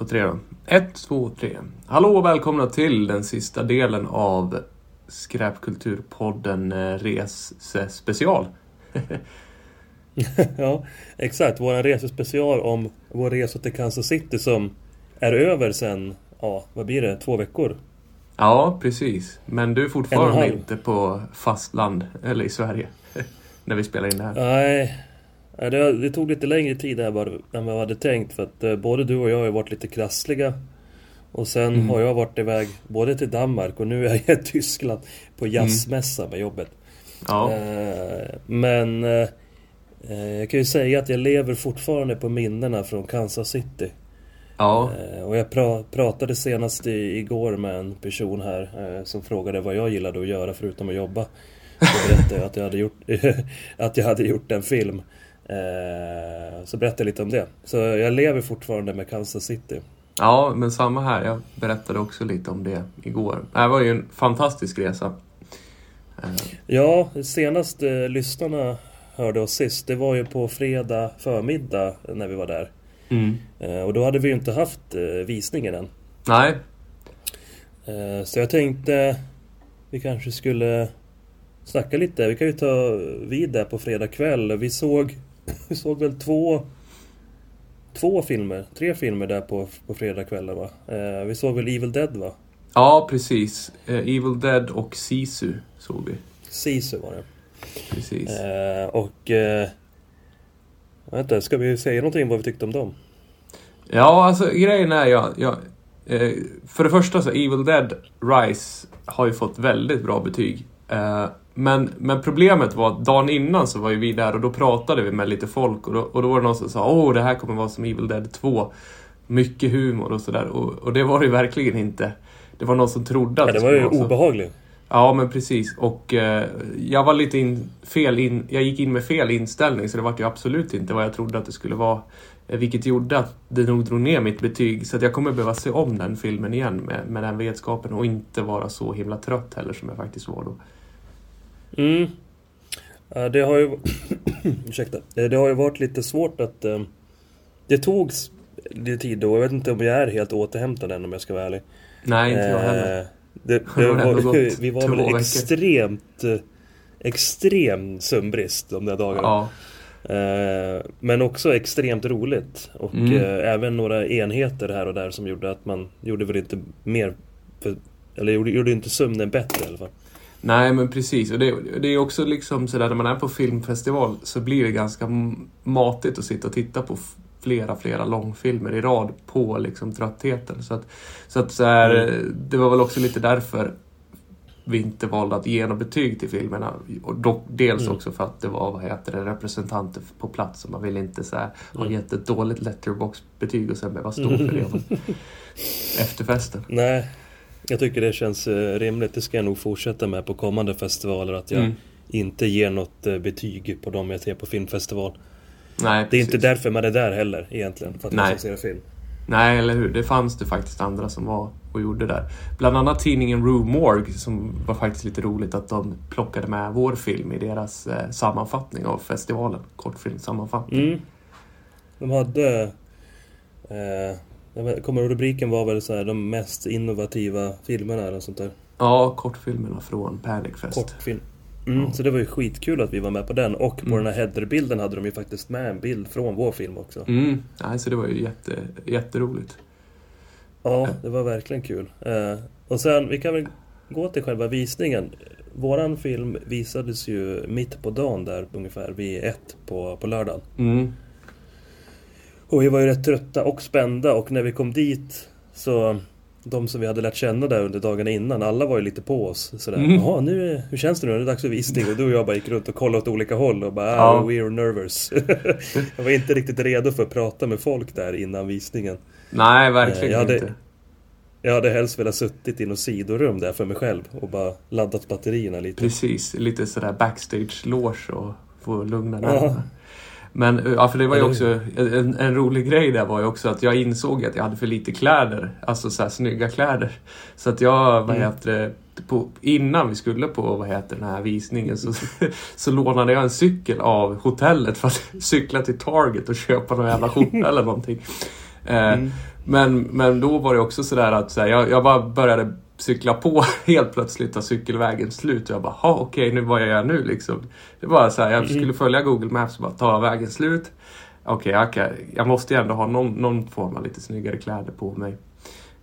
På tre då. Ett, två, tre. Hallå och välkomna till den sista delen av Skräpkulturpodden eh, Resespecial. ja, exakt. Vår resespecial om vår resa till Kansas City som är över sen, ja, vad blir det, två veckor? Ja, precis. Men du är fortfarande inte på fastland, eller i Sverige, när vi spelar in det här. Nej, det, det tog lite längre tid än vad, jag hade tänkt för att eh, både du och jag har ju varit lite krassliga. Och sen Mm. har jag varit iväg både till Danmark och nu är jag i Tyskland på jazzmässa med jobbet. Ja, Eh, Men eh, jag kan ju säga att jag lever fortfarande på minnena från Kansas City. ja, Och jag pra- pratade senast i, igår med en person här som frågade vad jag gillade att göra förutom att jobba. Så berättade jag att jag hade gjort, att jag hade gjort en film. Eh, så berättade jag lite om det. Så jag lever fortfarande med Kansas City. ja, men samma här. Jag berättade också lite om det igår. Det här var ju en fantastisk resa. Eh, Ja, senast eh, lyssnarna hörde oss sist, det var ju på fredag förmiddag när vi var där. Mm. Eh, och då hade vi ju inte haft eh, visningen än. Nej, Eh, Så jag tänkte vi kanske skulle snacka lite. Vi kan ju ta vid där på fredag kväll. Vi såg, vi såg väl två, två filmer, tre filmer där på, på fredag kväll va? Eh, Vi såg väl Evil Dead va? ja precis. Eh, Evil Dead och Sisu såg vi. Sisu var det. Precis. Eh, Och... Eh, vänta, ska vi säga någonting vad vi tyckte om dem? Ja, alltså grejen är jag, jag eh, För det första så Evil Dead Rise har ju fått väldigt bra betyg. Men, men problemet var att dagen innan så var ju vi där och då pratade vi med lite folk och då, och då var det någon som sa åh det här kommer vara som Evil Dead 2. Mycket humor och sådär och, och det var det ju verkligen inte. Det var någon som trodde att Ja, det var ju obehagligt. Ja, men precis. Och eh, jag var lite in, fel in, jag gick in med fel inställning så det var ju absolut inte vad jag trodde att det skulle vara. Eh, vilket gjorde att det nog drog ner mitt betyg. Så att jag kommer behöva se om den filmen igen med, med den vetskapen och inte vara så himla trött heller som jag faktiskt var då. Mm. Det har ju... Ursäkta. Eh, Det har ju varit lite svårt att... eh, Det togs lite tid då. Jag vet inte om jag är helt återhämtad än om jag ska vara ärlig. Nej, inte jag heller. Eh, Det, Det var, vi var väl veckor. extremt... Extrem sömnbrist de där dagarna. Ja, Men också extremt roligt. Och Mm. även några enheter här och där som gjorde att man gjorde väl inte mer... För, eller gjorde, gjorde inte sömnen bättre i alla fall. Nej men precis. Och det, det är också liksom sådär när man är på filmfestival så blir det ganska matigt att sitta och titta på flera, flera långfilmer i rad på liksom tröttheten. Så att, så att så här, Mm. det var väl också lite därför vi inte valde att ge något betyg till filmerna. Och dock, dels Mm. också för att det var vad heter det, representanter på plats och man vill inte så här, ha Mm. gett ett dåligt letterbox-betyg och sen behöva stå för det efter festen. Nej, jag tycker det känns eh, rimligt. Det ska jag nog fortsätta med på kommande festivaler. Att jag Mm. inte ger något eh, betyg på dem jag ser på filmfestival. Nej, Det är inte precis. därför man är där heller egentligen. För att Nej. se film. Nej, eller hur? Det fanns det faktiskt andra som var och gjorde där. Bland annat tidningen Rue Morgue som var faktiskt lite roligt att de plockade med vår film i deras eh, sammanfattning av festivalen. Kortfilmssammanfattning. Mm. De hade... Eh, jag kommer rubriken var väl så här, de mest innovativa filmerna eller sånt där. Ja, kortfilmerna från Panic Fest. Kortfilm. Mm, Ja. Så det var ju skitkul att vi var med på den. Och på Mm. den här headerbilden hade de ju faktiskt med en bild från vår film också. Mm, nej, så det var ju jätte, jätteroligt. Ja, det var verkligen kul. Eh, och sen, vi kan väl gå till själva visningen. Våran film visades ju mitt på dagen där ungefär vid ett på, på lördagen. Mm. Och vi var ju rätt trötta och spända och när vi kom dit så de som vi hade lärt känna där under dagarna innan, alla var ju lite på oss. Sådär, Mm. jaha, nu, hur känns det nu? Det är dags för visning. Och du och jag bara gick runt och kollade åt olika håll och bara, Ja. ah, we're nervous. jag var inte riktigt redo för att prata med folk där innan visningen. Nej, verkligen Eh, jag hade- inte. Jag hade helst velat suttit i något sidorum där för mig själv och bara laddat batterierna lite. Precis, lite sådär backstage-loge och få lugna ner. Men eh, ja, för det var ju också en, en rolig grej där var ju också att jag insåg att jag hade för lite kläder. Alltså så här snygga kläder. Så att jag, vad Mm. heter det, på, innan vi skulle på vad heter den här visningen så, så lånade jag en cykel av hotellet för att cykla till Target och köpa någon jävla skjorta eller någonting. Eh, Mm. men, men då var det också sådär att så här, jag, jag bara började cykla på helt plötsligt tar cykelvägen slut och jag bara, ha okej nu vad gör jag nu liksom? Det var så här, jag skulle följa Google Maps och bara ta vägen slut. Okej, jag, kan- jag måste ju ändå ha någon, någon form av lite snyggare kläder på mig.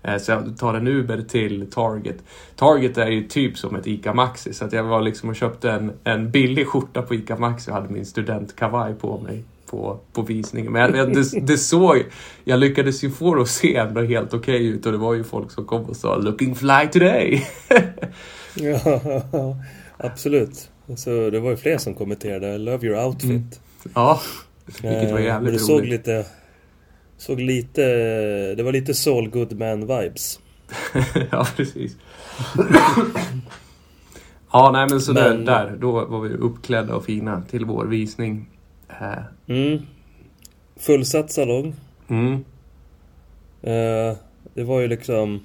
Eh, Så jag tar en Uber till Target. Target är ju typ som ett ICA Maxi så att jag var liksom och köpte en, en billig skjorta på ICA Maxi och hade min studentkavaj på mig på, på visningen. Men jag, det, det såg, jag lyckades ju få det att se ändå helt okej ut och det var ju folk som kom och sa “Looking fly today”. Ja, absolut. Så det var ju fler som kommenterade love your outfit. Mm. ja, vilket var Eh, jävligt det roligt. såg lite... Såg lite... Det var lite Saul Goodman-vibes. ja, precis. ja, nej men så där, Men- där, då var vi uppklädda och fina till vår visning. Eh, Mm. Fullsatt salong. Mm. Eh, det var ju liksom...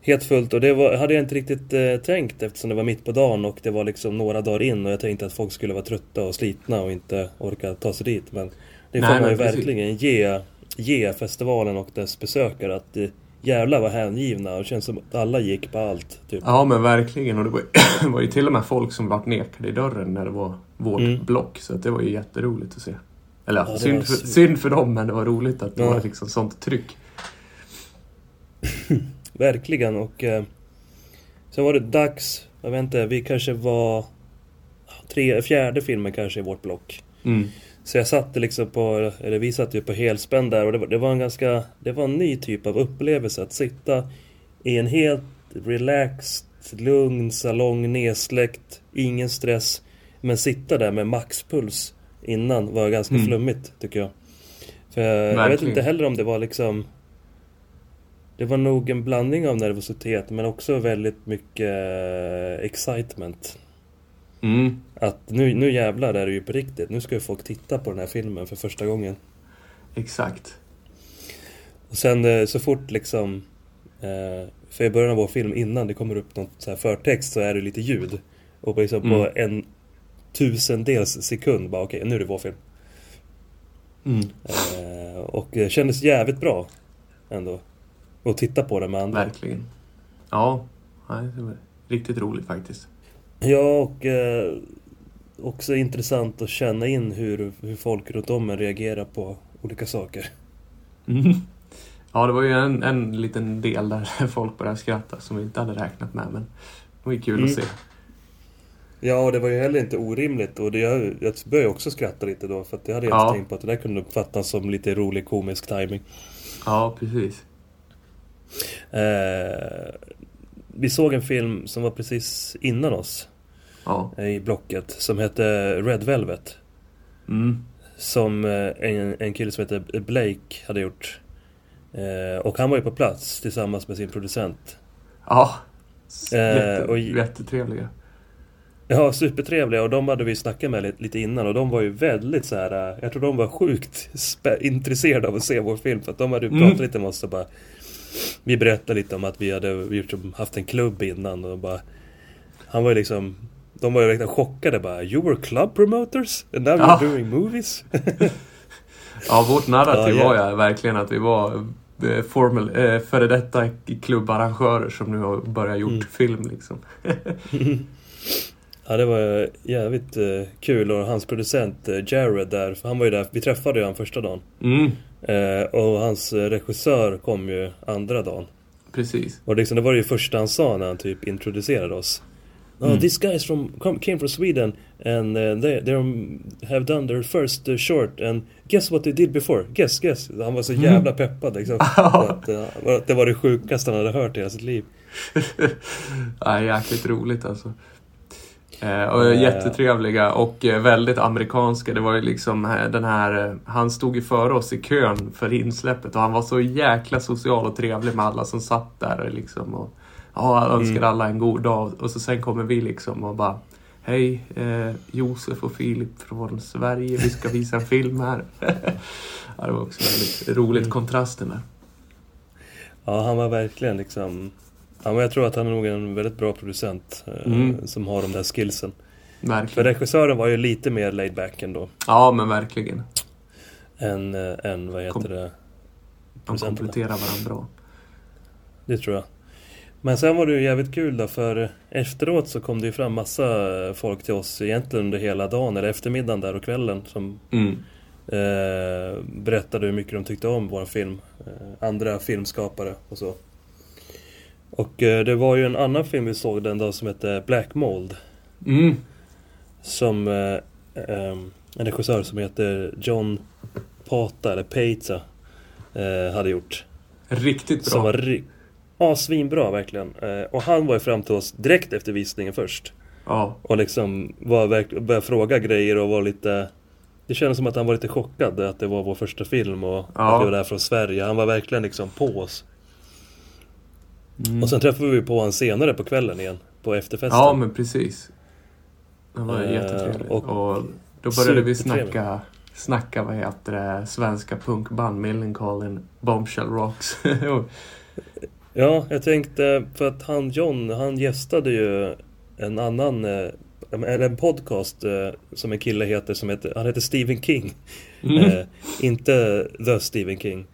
Helt fullt och det var, hade jag inte riktigt eh, tänkt eftersom det var mitt på dagen och det var liksom några dagar in och jag tänkte att folk skulle vara trötta och slitna och inte orka ta sig dit. Men det får man ju verkligen ge, ge festivalen och dess besökare att eh, jävlar vad hängivna och känns som att alla gick på allt. Typ. Ja men verkligen och det var, det var ju till och med folk som vart nekade i dörren när det var vårt Mm. block så det var ju jätteroligt att se. Eller ja, synd, för, synd för dem men det var roligt att det Ja. var liksom sånt tryck. Verkligen och... Eh, sen var det dags, jag vet inte, vi kanske var... Tre, fjärde filmen kanske i vårt block. Mm. Så jag satte liksom på, eller vi satt ju på helspänn där och det var, det var en ganska, det var en ny typ av upplevelse att sitta i en helt relaxed, lugn salong, nedsläckt, ingen stress. Men sitta där med maxpuls innan var ganska Mm. flummigt tycker jag. För jag vet Verkligen. inte heller om det var liksom Det var nog en blandning av nervositet men också väldigt mycket eh, excitement. Mm. Att nu, nu jävlar är det ju på riktigt. Nu ska ju folk titta på den här filmen för första gången. Exakt. Och sen eh, så fort liksom... Eh, för i början av vår film, innan det kommer upp något så här förtext så är det lite ljud. Och liksom på Mm. en tusendels sekund bara okej, nu är det vår film. Mm. Eh, och det kändes jävligt bra ändå. Att titta på det med andra. Verkligen. Ja, det var riktigt roligt faktiskt. Ja, och eh, också intressant att känna in hur, hur folk runt om en reagerar på olika saker. Mm. Ja, det var ju en, en liten del där folk började skratta som vi inte hade räknat med men det var ju kul Mm. att se. Ja, och det var ju heller inte orimligt och det, jag, jag började också skratta lite då för att jag hade Ja. inte tänkt på att det där kunde uppfattas som lite rolig komisk timing. Ja, precis. Eh, vi såg en film som var precis innan oss Ja. eh, i blocket som hette Red Velvet. Mm. Som eh, en, en kille som heter Blake hade gjort. Eh, och han var ju på plats tillsammans med sin producent. Ja. Eh, Jätte, och- Jättetrevliga. Ja, supertrevliga och de hade vi snackat med lite, lite innan och de var ju väldigt så här. eh, Jag tror de var sjukt intresserade av att se vår film för att de hade Mm. pratat lite med oss och bara Vi berättade lite om att vi hade haft en klubb innan och bara Han var ju liksom De var ju verkligen chockade bara You were club promoters? And now Ja. you're doing movies? Ja, vårt narrativ Ja, var ju verkligen att vi var eh, formel, eh, före detta klubbarrangörer som nu har börjat gjort Mm. film liksom. Ja det var jävligt eh, kul och hans producent eh, Jared där, han var ju där, vi träffade ju han första dagen. Mm, och hans regissör kom ju andra dagen. precis. Och liksom, det var det ju första han sa när han typ introducerade oss. Oh, Mm. these guys from come, came from Sweden and uh, they, they have done their first uh, short and guess what they did before? Guess, guess. Han var så Mm. jävla peppad liksom. Att, uh, det var det sjukaste han hade hört i hela sitt liv. ja, jäkligt roligt alltså. Eh, och Eh. jättetrevliga och eh, väldigt amerikanska. Det var ju liksom den här... Han stod ju före oss i kön för insläppet och han var så jäkla social och trevlig med alla som satt där liksom. Och, ja, önskade Mm. alla en god dag. Och så sen kommer vi liksom och bara... Hej, eh, Josef och Filip från Sverige. Vi ska visa en film här. ja, det var också väldigt roligt, Mm. kontrasten där. Ja, han var verkligen liksom... Ja, men jag tror att han är nog en väldigt bra producent eh, Mm. som har de där skillsen. För Verkligen. regissören var ju lite mer laid back ändå. Ja, men verkligen. Än, äh, än vad heter Kom- det? De kompletterar varandra bra. Det tror jag. Men sen var det ju jävligt kul då för efteråt så kom det ju fram massa folk till oss egentligen under hela dagen eller eftermiddagen där och kvällen som Mm. eh, berättade hur mycket de tyckte om vår film. Eh, andra filmskapare och så. Och eh, det var ju en annan film vi såg den dag som hette Black Mold. Mm. Som eh, en regissör som heter John Pata eller Peita eh, hade gjort. Riktigt Som bra. var ri- ja, svinbra verkligen. Eh, och han var ju fram till oss direkt efter visningen först. Ja. Och liksom var började fråga grejer och var lite... Det kändes som att han var lite chockad att det var vår första film och Ja. att vi var där från Sverige. Han var verkligen liksom på oss. Och sen träffade vi på honom senare på kvällen igen. På efterfesten. ja, men precis. Det var Eh, jättetrevligt. och Och, då började vi snacka, snacka vad heter det, svenska punkband Millencolin, Bombshell Rocks. Ja, jag tänkte för att han John, han gästade ju en annan, eh, eller en podcast eh, som en kille heter som heter, han heter Stephen King. Mm. Eh, inte The Stephen King.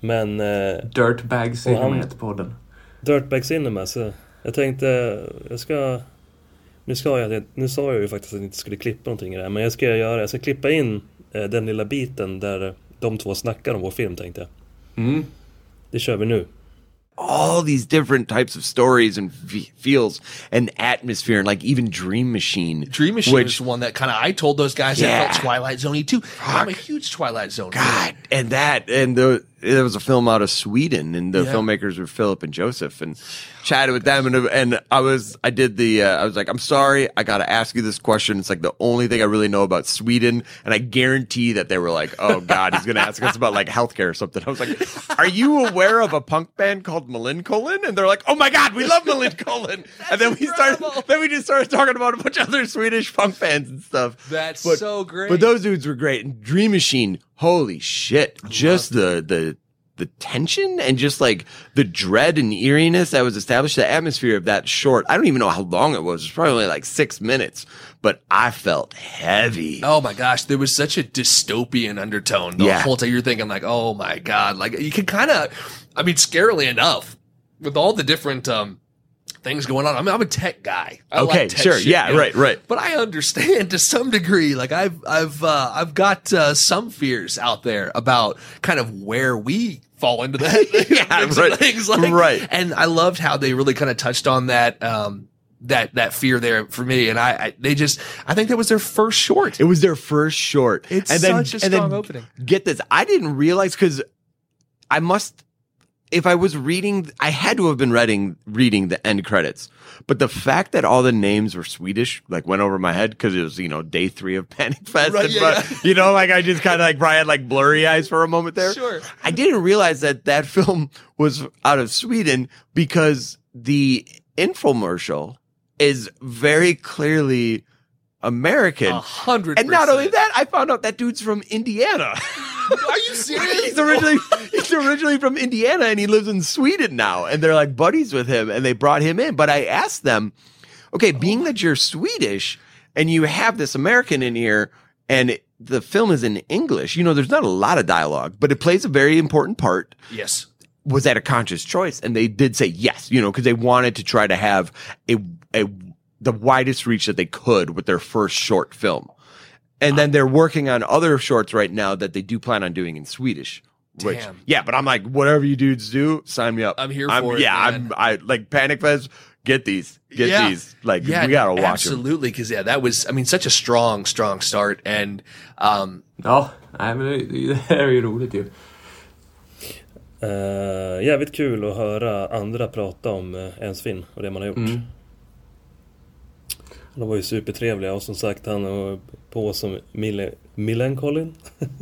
Men eh, Dirtbag Cinema han- heter podden. Dirtbag Cinema, så jag tänkte jag ska nu, ska jag, nu sa jag ju faktiskt att jag inte skulle klippa någonting i det här, men jag ska göra, jag ska klippa in eh, den lilla biten där de två snackar om vår film tänkte jag. Mm. Det kör vi nu. All these different types of stories and fe- feels and atmosphere and like even Dream Machine. Dream Machine which is one that kind of I told those guys Yeah. that felt Twilight Zone too. I'm a huge Twilight Zone. fan. God, and that, and the, there was a film out of Sweden, and the Yeah. filmmakers were Philip and Joseph, and chatted with them, and and I was, I did the, uh, I was like, I'm sorry, I got to ask you this question. It's like the only thing I really know about Sweden, and I guarantee that they were like, oh God, he's gonna ask us about like healthcare or something. I was like, are you aware of a punk band called Malincolin? And they're like, oh my God, we love Malincolin. and then we started, then we just started talking about a bunch of other Swedish punk bands and stuff. That's But- so great. But those dudes were great. And Dream Machine, holy shit. Just the the the tension and just like the dread and eeriness that was established, the atmosphere of that short. I don't even know how long it was. It was probably only like six minutes, but I felt heavy. Oh my gosh, there was such a dystopian undertone the Yeah. whole time. You're thinking like, oh my god, like you can kind of, I mean, scarily enough, with all the different um things going on. I mean, I'm a tech guy. I Okay, like tech sure. shit, Yeah, you know? right, right. But I understand to some degree. Like I've I've uh, I've got uh, some fears out there about kind of where we fall into that Yeah, right, things. Like, right. And I loved how they really kind of touched on that. Um, that that fear there for me, and I, I they just I think that was their first short. It was their first short. It's and then, such a and then strong opening. Get this. I didn't realize because I must, if I was reading, I had to have been reading, reading the end credits. But the fact that all the names were Swedish, like went over my head because it was, you know, day three of Panic Fest. Right, and, yeah, but, yeah. You know, like I just kind of like probably had like blurry eyes for a moment there. Sure. I didn't realize that that film was out of Sweden because the infomercial is very clearly American. A hundred. And not only that, I found out that dude's from Indiana. Are you serious? he's originally he's originally from Indiana and he lives in Sweden now. And they're like buddies with him and they brought him in. But I asked them, okay, being that you're Swedish and you have this American in here and it- the film is in English, you know, there's not a lot of dialogue, but it plays a very important part yes. was that a conscious choice? And they did say yes, you know, because they wanted to try to have a, a the widest reach that they could with their first short film. And then they're working on other shorts right now that they do plan on doing in Swedish. Which, Damn. yeah, but I'm like, whatever you dudes do, sign me up. I'm here for it, Yeah, man. I'm. I like Panic Fest. Get these, get Yeah. these. Like, Yeah, we gotta watch them. absolutely. Because yeah, that was I mean such a strong, strong start, and um, Ja, nej, men det, det här är ju roligt ju. Uh, jävligt kul att höra andra prata om uh, ens film och det man har gjort. Mm. De var ju supertrevliga och som sagt han var på som Mille, Millencolin.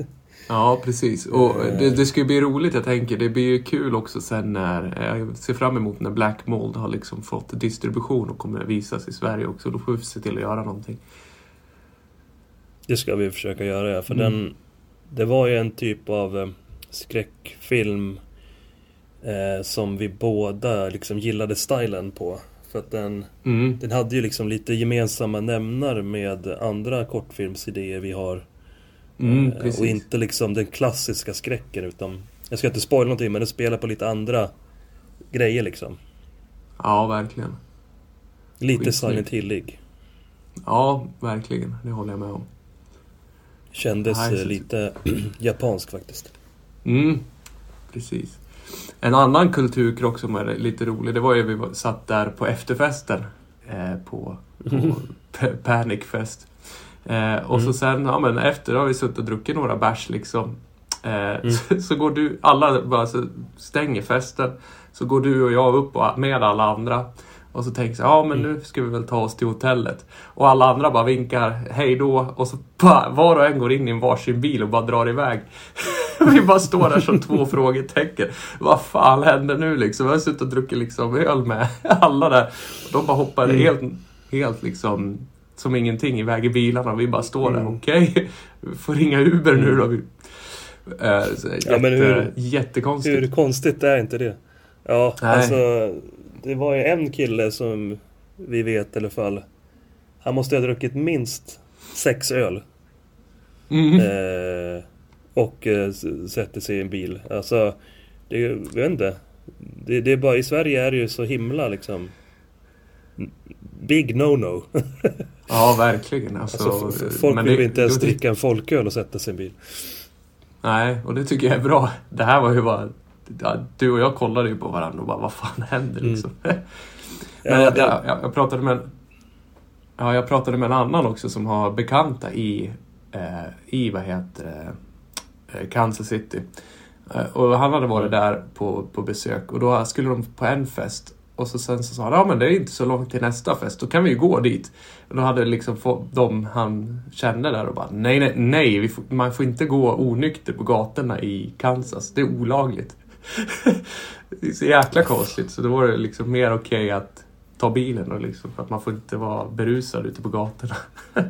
Ja, precis. Och det, det ska ju bli roligt, jag tänker. Det blir ju kul också sen när... Jag ser fram emot när Black Mold har liksom fått distribution och kommer att visas i Sverige också. Då får vi se till att göra någonting. Det ska vi försöka göra ja, för den Det var ju en typ av eh, skräckfilm eh, Som vi båda liksom gillade stilen på. För att den Mm. Den hade ju liksom lite gemensamma nämnare med andra kortfilmsidéer vi har. Mm, Eh, och inte liksom den klassiska skräcken utan Jag ska inte spoila någonting men det spelar på lite andra grejer liksom. Ja, verkligen. Lite. Silent Hillig. Ja, verkligen. Det håller jag med om. Kändes eh, lite japansk faktiskt. Mm, precis. En annan kulturkrock som är lite rolig, det var ju vi satt där på efterfesten eh, på, på P- Panicfest. Eh, och så sen, ja men efter har vi suttit och druckit några bärs liksom. Eh, så, så går du, alla bara så stänger festen. Så går du och jag upp och, med alla andra. Och så tänker jag, ja men nu ska vi väl ta oss till hotellet. Och alla andra bara vinkar hej då. Och så bara, var och en går in i en varsin bil och bara drar iväg. vi bara står där som två frågetecken. Vad fan händer nu liksom? Vi har suttit och druckit liksom öl med alla där. De bara hoppar helt, helt liksom som ingenting iväg i bilarna. Vi bara står där, okej. Vi får ringa Uber nu då. Vi, så, jätte, Ja, men hur- jättekonstigt. Hur konstigt är inte det? Ja, Nej. alltså Det var ju en kille som vi vet i alla fall Han måste ha druckit minst sex öl Mm. eh, Och eh, sätter sig i en bil Alltså det, Jag vet inte det, det är bara, I Sverige är det ju så himla liksom Big no-no Ja, verkligen. Alltså, alltså, Folk vill det- inte ens det- dricka en folköl och sätta sig i en bil Nej, och det tycker jag är bra. Det här var ju bara... Du och jag kollade ju på varandra och bara, vad fan händer Mm. liksom? Men Ja, jag, det- jag, jag, jag pratade med en... Ja, jag pratade med en annan också som har bekanta i, eh, i vad heter det, Kansas City. Eh, och han hade varit där på, på besök och då skulle de på en fest. Och så sen så sa han, ja men det är inte så långt till nästa fest, då kan vi ju gå dit. Och då hade liksom få, de han kände där och bara, nej nej nej, får, man får inte gå onykter på gatorna i Kansas, det är olagligt. det är så jäkla konstigt, så då var det liksom mer okej att ta bilen och liksom, för att man får inte vara berusad ute på gatorna.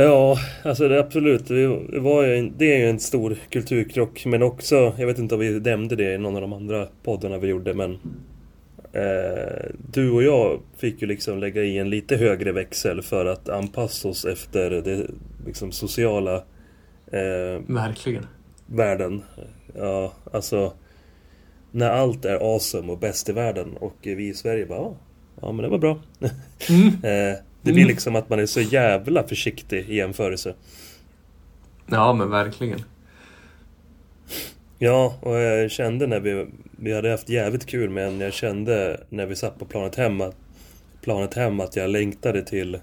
Ja, alltså det absolut. Det, var ju det är ju en stor kulturkrock. Men också, jag vet inte om vi nämnde det i någon av de andra poddarna vi gjorde. Men eh, du och jag fick ju liksom lägga i en lite högre växel för att anpassa oss efter det liksom, sociala eh, Verkligen. världen. Ja, alltså när allt är awesome och bäst i världen och vi i Sverige bara ja, men det var bra. eh, det blir Mm. liksom att man är så jävla försiktig i jämförelse. Ja men verkligen. Ja, och jag kände när vi, vi hade haft jävligt kul men jag kände när vi satt på planet hem att, planet hem att jag längtade till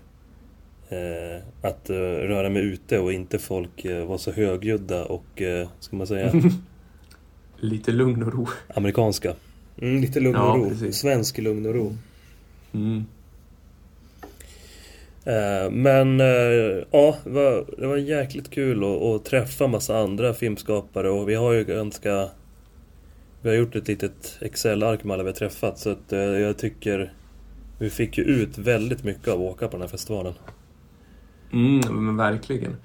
eh, att eh, röra mig ute och inte folk eh, var så högljudda och, eh, ska man säga, Lite lugn och ro. amerikanska. Mm, lite lugn Ja, och ro. precis. Svensk lugn och ro. Mm. Eh, Men eh, ja, det var, det var jäkligt kul att, att träffa massa andra filmskapare och vi har ju ganska... Vi har gjort ett litet Excel-ark med alla vi har träffat så att eh, jag tycker vi fick ju ut väldigt mycket av att åka på den här festivalen. Mm, men verkligen.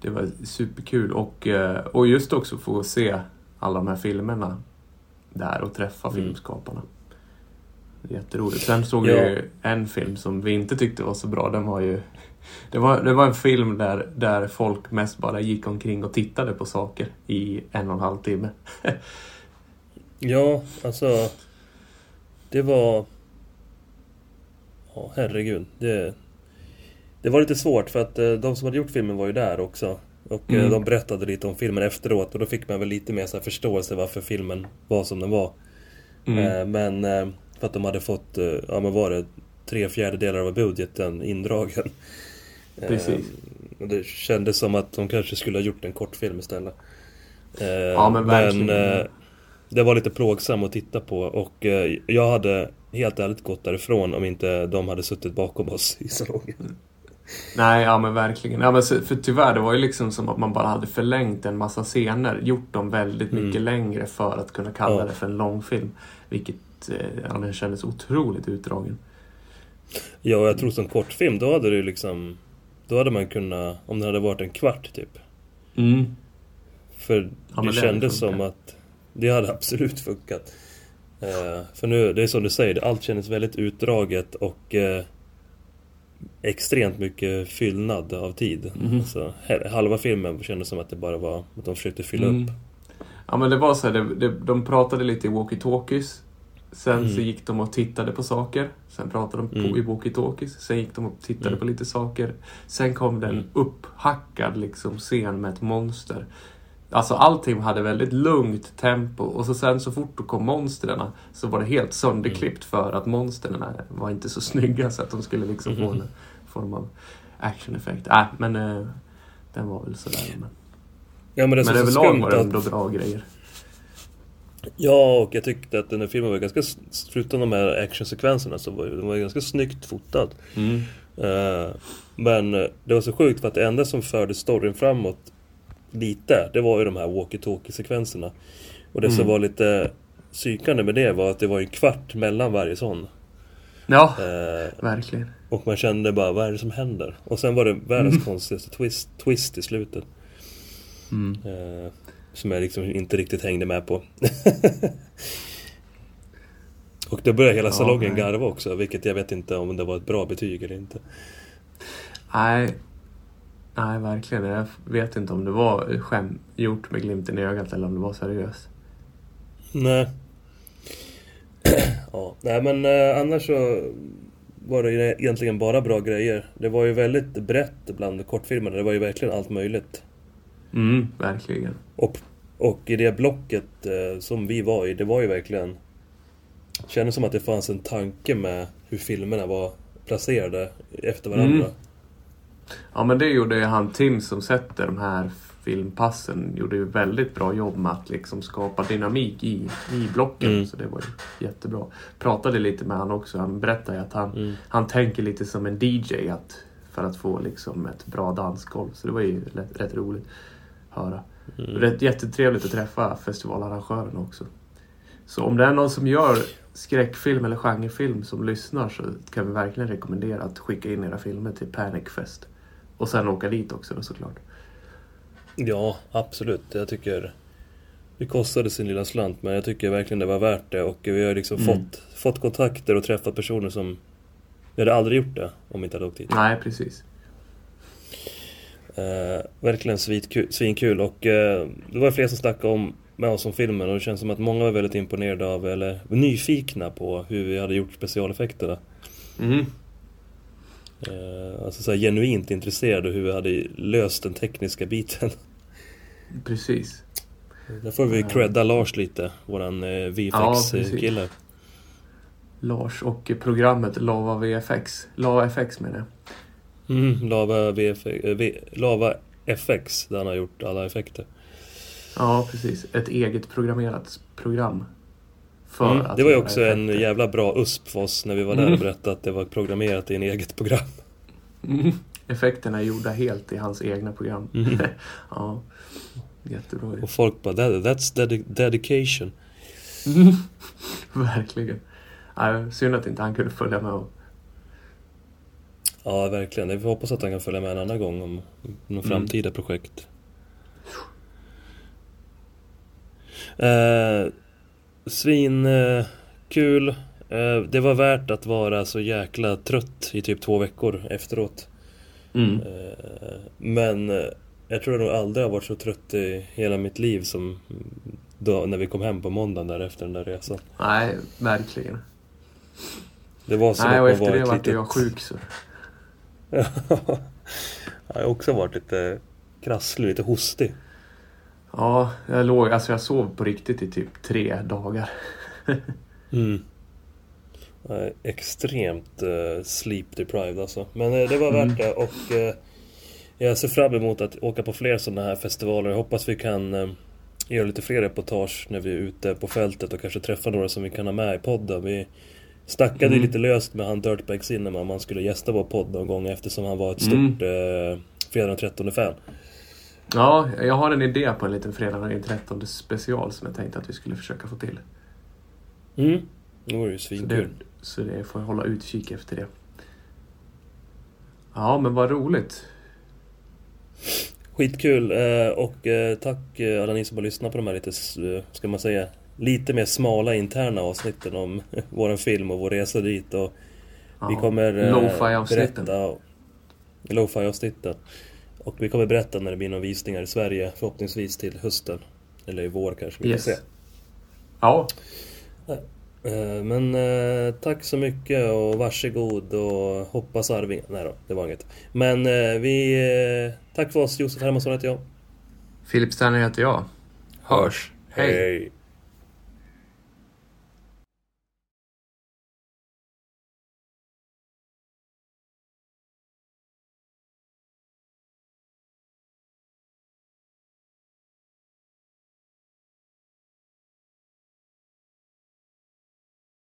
Det var superkul och, och just också få se alla de här filmerna där och träffa Mm. filmskaparna. Jätteroligt. Sen såg Ja. vi ju en film som vi inte tyckte var så bra. Den var ju... Det var, det var en film där, där folk mest bara gick omkring och tittade på saker i en och en halv timme. Ja, alltså... Det var... Ja, herregud. Det, det var lite svårt för att eh, de som hade gjort filmen var ju där också. Och eh, Mm. de berättade lite om filmen efteråt och då fick man väl lite mer så förståelse varför filmen var som den var. Mm. Eh, Men för att de hade fått, eh, ja men var det tre fjärdedelar av budgeten indragen. Eh, Precis. Och det kändes som att de kanske skulle ha gjort en kortfilm istället. Eh, Ja, men verkligen. eh, det var lite plågsam att titta på och eh, jag hade helt ärligt gått därifrån om inte de hade suttit bakom oss i salongen. Nej, ja men verkligen. Ja, men så, för tyvärr, det var ju liksom som att man bara hade förlängt en massa scener. Gjort dem väldigt Mm. mycket längre för att kunna kalla Ja. det för en långfilm. Vilket eh, ja, den kändes otroligt utdragen. Ja, jag tror som kortfilm då hade det liksom Då hade man kunnat, om det hade varit en kvart typ. Mm. För men det det kändes som att det hade absolut funkat. Eh, för nu, det är som du säger, allt kändes väldigt utdraget och eh, extremt mycket fyllnad av tid. Mhm. Alltså, halva filmen kändes som att det bara var att de försökte fylla Mm. upp. Ja men det var så här, det, det, de pratade lite i walkie-talkies. Sen så gick de och tittade på saker. Sen pratade de på, Mm. i walkie-talkies. Sen gick de och tittade Mm. på lite saker. Sen kom det en Mm. upphackad liksom, scen med ett monster. Alltså allting hade väldigt lugnt tempo och så sen så fort då kom monstren så var det helt sönderklippt för att monstren var inte så snygga så att de skulle liksom få en Mhm. form av actioneffekt. Äh, men eh, den var väl sådär. Men, Ja men det men överlag var det att... ändå bra grejer. Ja, och jag tyckte att den här filmen var ganska... Förutom de här actionsekvenserna så var den var ganska snyggt fotad. Eh, men eh, det var så sjukt för att det enda som förde storyn framåt lite, det var ju de här walkie-talkie-sekvenserna. Och det som Mm. var lite psykande med det var att det var en kvart mellan varje sån. Ja, Eh, verkligen. och man kände bara, vad är det som händer? Och sen var det världens konstigaste twist, twist i slutet. Mm. Eh, som jag liksom inte riktigt hängde med på. och då började hela Ja, salongen nej. garva också, vilket jag vet inte om det var ett bra betyg eller inte. Nej, nej verkligen. Jag vet inte om det var skämt gjort med glimten i ögat eller om det var seriöst. Nej. ja, nej men eh, annars så var det egentligen bara bra grejer. Det var ju väldigt brett bland kortfilmerna. Det var ju verkligen allt möjligt. Mm, verkligen. Och, och i det blocket eh, som vi var i, det var ju verkligen... Kändes som att det fanns en tanke med hur filmerna var placerade efter varandra. Mm. Ja men det gjorde ju han Tim som sätter de här filmpassen. Gjorde ju väldigt bra jobb med att liksom skapa dynamik i, i blocken. Mm. Så det var ju jättebra. Pratade lite med han också. Han berättade att han, Mm. han tänker lite som en DJ att, för att få liksom ett bra dansgolv. Så det var ju rätt, rätt roligt höra. Mm. Rätt jättetrevligt att träffa festivalarrangören också. Så om det är någon som gör skräckfilm eller genrefilm som lyssnar så kan vi verkligen rekommendera att skicka in era filmer till Panic Fest. Och sen åka dit också såklart. Ja, absolut. Jag tycker... Det kostade sin lilla slant, men jag tycker verkligen det var värt det. Och vi har liksom Mm. fått, fått kontakter och träffat personer som... Vi hade aldrig gjort det om vi inte hade åkt dit. Nej, precis. Eh, verkligen svinkul, svinkul och eh, det var fler som snackade om med oss om filmen och det känns som att många var väldigt imponerade av, eller nyfikna på hur vi hade gjort specialeffekterna. Mm. Eh, alltså så genuint intresserade hur vi hade löst den tekniska biten. Precis. Där får vi Ja. credda Lars lite, våran eh, Ja, precis. VFX-kille. Lars och programmet Lava VFX. Lava FX menar jag. Mm, Lava, VF, eh, v, Lava FX, där han har gjort alla effekter. Ja, precis. Ett eget programmerat program. Mm, det var ju också en jävla bra USP för oss när vi var där Mm. och berättade att det var programmerat i en eget program. Mm. Effekterna är gjorda helt i hans egna program. Mm. ja. Jättebra. Och folk bara "That- that's dedi- dedication. Verkligen. Ja, synd att inte han kunde följa med. Och... Ja, verkligen. Vi hoppas att han kan följa med en annan gång om någon Mm. framtida projekt. Eh, svin eh, kul. Eh, det var värt att vara så jäkla trött i typ två veckor efteråt. Mm. Eh, men eh, jag tror jag nog aldrig har varit så trött i hela mitt liv som då, när vi kom hem på måndagen där efter den där resan. Nej, verkligen. Det var som Nej, att och man efter var det vart litet... jag sjuk så. Ja, jag har också varit lite krasslig, lite hostig. Ja, jag låg, alltså jag sov på riktigt i typ tre dagar. Mm. Jag är extremt eh, sleep deprived alltså. Men eh, det var värt Mm. det och eh, jag ser fram emot att åka på fler sådana här festivaler. Jag hoppas vi kan göra lite fler reportage när vi är ute på fältet och kanske träffa några som vi kan ha med i podden. Vi snackade Mm. lite löst med han Dirtbag Cinema om han skulle gästa vår podd någon gång eftersom han var ett stort Mm. eh, Fredag den 13 fan. Ja, jag har en idé på en liten fredag den 13 special som jag tänkte att vi skulle försöka få till. Mm. Det vore ju svinkul. så det får jag hålla utkik efter det. Ja, men vad roligt. Skitkul eh, och eh, tack eh, alla ni som har lyssnat på de här lite, ska man säga, lite mer smala interna avsnitten om våran film och vår resa dit och Ja, vi kommer eh, berätta Lo-fi avsnitten Och vi kommer berätta när det blir några visningar i Sverige förhoppningsvis till hösten Eller i vår kanske, vi Yes. får se. Ja, Eh, Men eh, tack så mycket och varsågod och hoppas Arving... Nej då, det var inget. Men eh, vi... Eh, tack för oss, Josef Hermansson heter jag. Filip Sterner heter jag. Hörs. Hej. Hej.